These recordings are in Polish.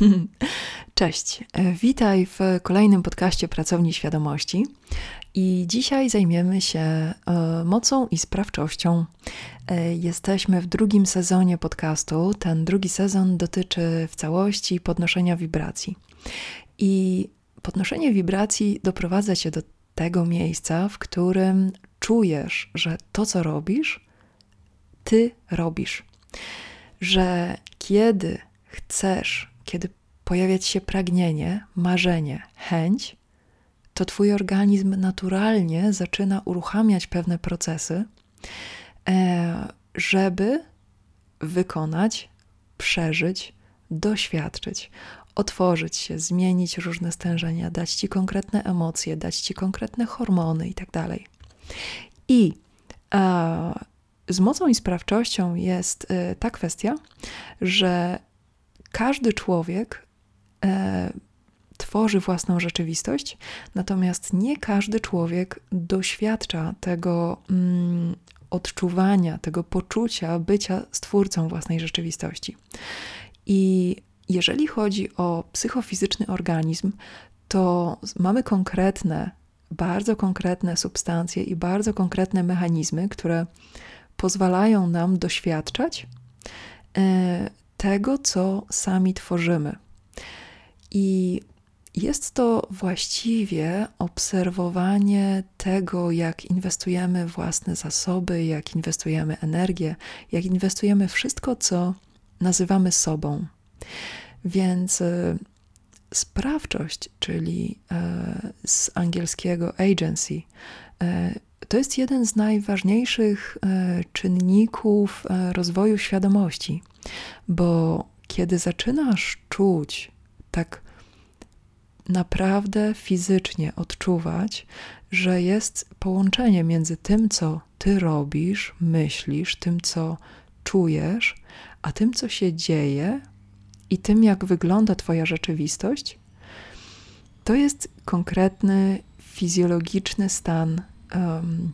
Cześć, witaj w kolejnym podcaście Pracowni Świadomości. I dzisiaj zajmiemy się e, mocą i sprawczością. E, jesteśmy w drugim sezonie podcastu. Ten drugi sezon dotyczy w całości podnoszenia wibracji. I podnoszenie wibracji doprowadza cię do tego miejsca, w którym czujesz, że to, co robisz, ty robisz. Że kiedy chcesz, kiedy pojawiać się pragnienie, marzenie, chęć, to twój organizm naturalnie zaczyna uruchamiać pewne procesy, e, żeby wykonać, przeżyć, doświadczyć, otworzyć się, zmienić różne stężenia, dać ci konkretne emocje, dać ci konkretne hormony itd. Tak I e, z mocą i sprawczością jest e, ta kwestia, że każdy człowiek e, tworzy własną rzeczywistość, natomiast nie każdy człowiek doświadcza tego mm, odczuwania, tego poczucia bycia stwórcą własnej rzeczywistości. I jeżeli chodzi o psychofizyczny organizm, to mamy konkretne, bardzo konkretne substancje i bardzo konkretne mechanizmy, które pozwalają nam doświadczać e, tego, co sami tworzymy. I jest to właściwie obserwowanie tego, jak inwestujemy własne zasoby, jak inwestujemy energię, jak inwestujemy wszystko, co nazywamy sobą. Więc e, sprawczość, czyli e, z angielskiego agency, e, to jest jeden z najważniejszych czynników rozwoju świadomości, bo kiedy zaczynasz czuć tak naprawdę fizycznie odczuwać, że jest połączenie między tym, co ty robisz, myślisz, tym, co czujesz, a tym, co się dzieje i tym, jak wygląda Twoja rzeczywistość, to jest konkretny fizjologiczny stan, um,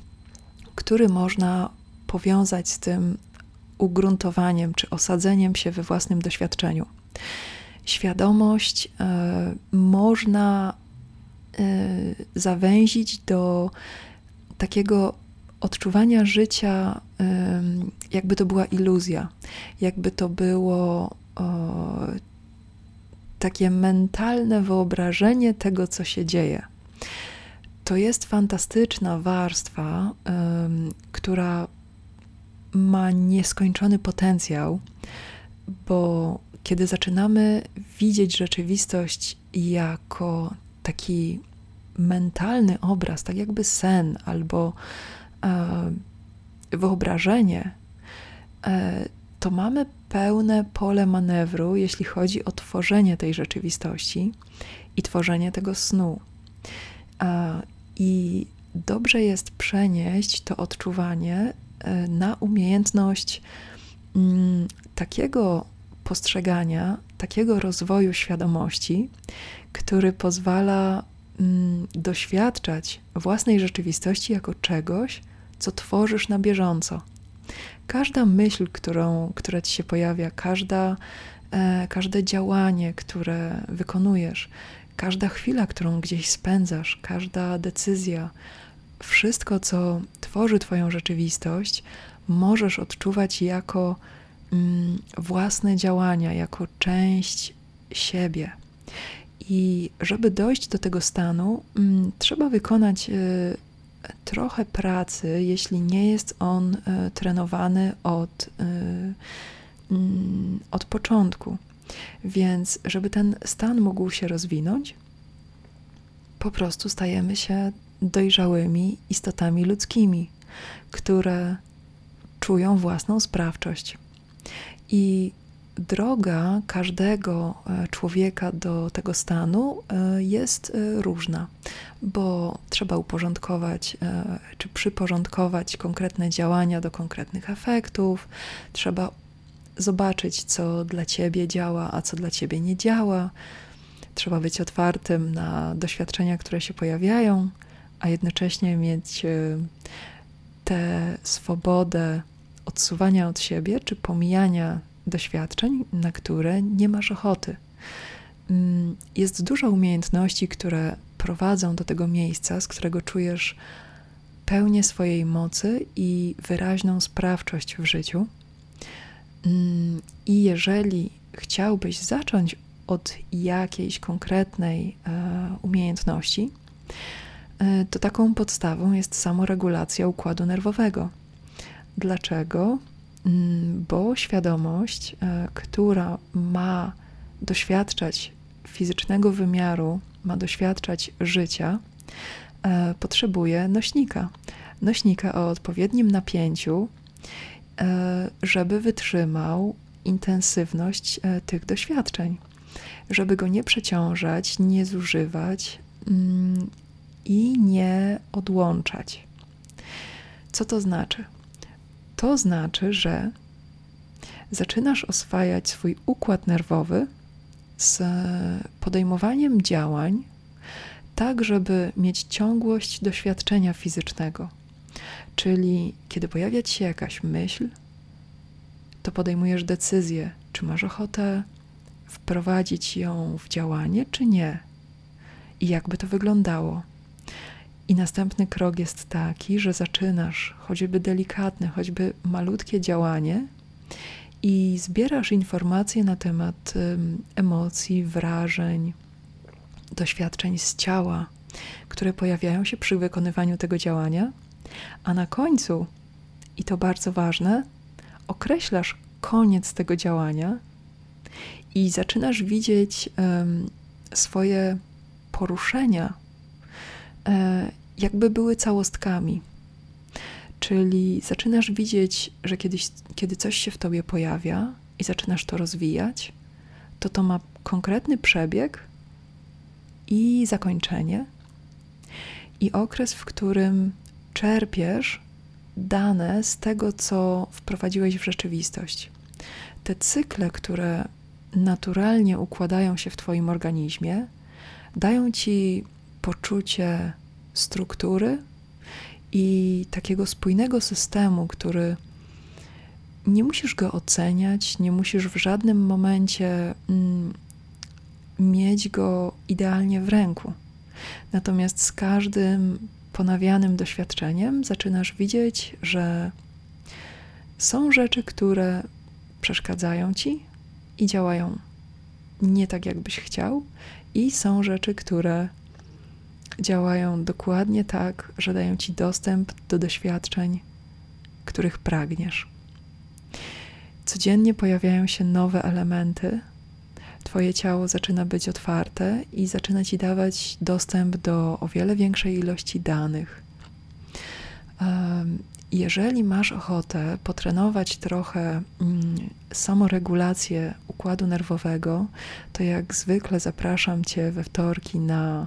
który można powiązać z tym ugruntowaniem czy osadzeniem się we własnym doświadczeniu świadomość e, można e, zawęzić do takiego odczuwania życia, e, jakby to była iluzja, jakby to było takie mentalne wyobrażenie tego, co się dzieje. To jest fantastyczna warstwa, która ma nieskończony potencjał, bo kiedy zaczynamy widzieć rzeczywistość jako taki mentalny obraz, tak jakby sen albo e, wyobrażenie, e, to mamy pełne pole manewru, jeśli chodzi o tworzenie tej rzeczywistości i tworzenie tego snu. E, I dobrze jest przenieść to odczuwanie na umiejętność mm, takiego postrzegania, takiego rozwoju świadomości, który pozwala mm, doświadczać własnej rzeczywistości jako czegoś, co tworzysz na bieżąco. Każda myśl, którą, która ci się pojawia, każda, e, każde działanie, które wykonujesz, każda chwila, którą gdzieś spędzasz, każda decyzja, wszystko, co tworzy Twoją rzeczywistość, możesz odczuwać jako Mm, własne działania jako część siebie. I żeby dojść do tego stanu, mm, trzeba wykonać e, trochę pracy, jeśli nie jest on e, trenowany od, e, mm, od początku. Więc, żeby ten stan mógł się rozwinąć, po prostu stajemy się dojrzałymi istotami ludzkimi, które czują własną sprawczość. I droga każdego e, człowieka do tego stanu e, jest e, różna, bo trzeba uporządkować czy przyporządkować konkretne działania do konkretnych efektów, trzeba zobaczyć, co dla ciebie działa, a co dla ciebie nie działa. Trzeba być otwartym na doświadczenia, które się pojawiają, a jednocześnie mieć tę swobodę odsuwania od siebie czy pomijania doświadczeń, na które nie masz ochoty. mm, jest dużo umiejętności, które prowadzą do tego miejsca, z którego czujesz pełnię swojej mocy i wyraźną sprawczość w życiu. Mm, I jeżeli chciałbyś zacząć od jakiejś konkretnej e, umiejętności, e, to taką podstawą jest samoregulacja układu nerwowego. Dlaczego? Mm, bo świadomość, e, która ma doświadczać fizycznego wymiaru, ma doświadczać życia, potrzebuje nośnika. Nośnika o odpowiednim napięciu, żeby wytrzymał intensywność tych doświadczeń żeby go nie przeciążać, nie zużywać mm, i nie odłączać. Co to znaczy? To znaczy, że zaczynasz oswajać swój układ nerwowy z podejmowaniem działań, tak żeby mieć ciągłość doświadczenia fizycznego. Czyli kiedy pojawia ci się jakaś myśl, to podejmujesz decyzję, czy masz ochotę wprowadzić ją w działanie, czy nie? I jakby to wyglądało? I następny krok jest taki, że zaczynasz choćby delikatne, choćby malutkie działanie i zbierasz informacje na temat emocji, wrażeń, doświadczeń z ciała, które pojawiają się przy wykonywaniu tego działania, a na końcu, i to bardzo ważne, określasz koniec tego działania i zaczynasz widzieć um, swoje poruszenia, e, jakby były całostkami. Czyli zaczynasz widzieć, że kiedyś, kiedy coś się w tobie pojawia i zaczynasz to rozwijać, to to ma konkretny przebieg i zakończenie, i okres, w którym czerpiesz dane z tego, co wprowadziłeś w rzeczywistość. Te cykle, które naturalnie układają się w Twoim organizmie, dają Ci poczucie struktury i takiego spójnego systemu, który nie musisz go oceniać, nie musisz w żadnym momencie mm, mieć go idealnie w ręku. Natomiast z każdym ponawianym doświadczeniem zaczynasz widzieć, że są rzeczy, które przeszkadzają ci, i działają nie tak, jakbyś chciał, i są rzeczy, które działają dokładnie tak, że dają ci dostęp do doświadczeń, których pragniesz. Codziennie pojawiają się nowe elementy. Twoje ciało zaczyna być otwarte i zaczyna ci dawać dostęp do o wiele większej ilości danych jeżeli masz ochotę potrenować trochę mm, samoregulację układu nerwowego, to jak zwykle zapraszam Cię we wtorki na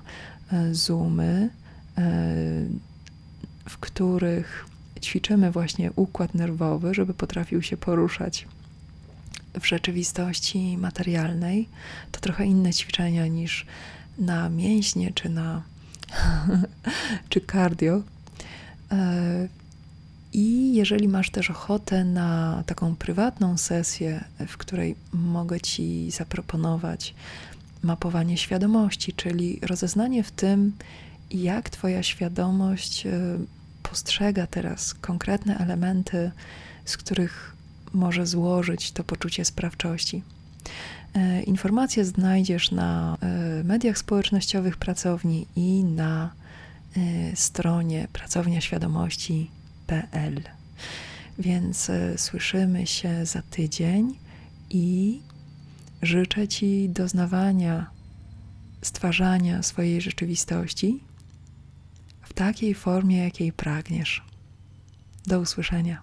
Zoomy, e, w których ćwiczymy właśnie układ nerwowy, żeby potrafił się poruszać w rzeczywistości materialnej. To trochę inne ćwiczenia niż na mięśnie czy na czy cardio. E, i jeżeli masz też ochotę na taką prywatną sesję, w której mogę Ci zaproponować mapowanie świadomości, czyli rozeznanie w tym, jak Twoja świadomość e, postrzega teraz konkretne elementy, z których może złożyć to poczucie sprawczości. E, informacje znajdziesz na e, mediach społecznościowych pracowni i na stronie Pracownia Świadomości www.radiowrocław.pl. Więc słyszymy się za tydzień i życzę Ci doznawania, stwarzania swojej rzeczywistości w takiej formie, jakiej pragniesz. Do usłyszenia.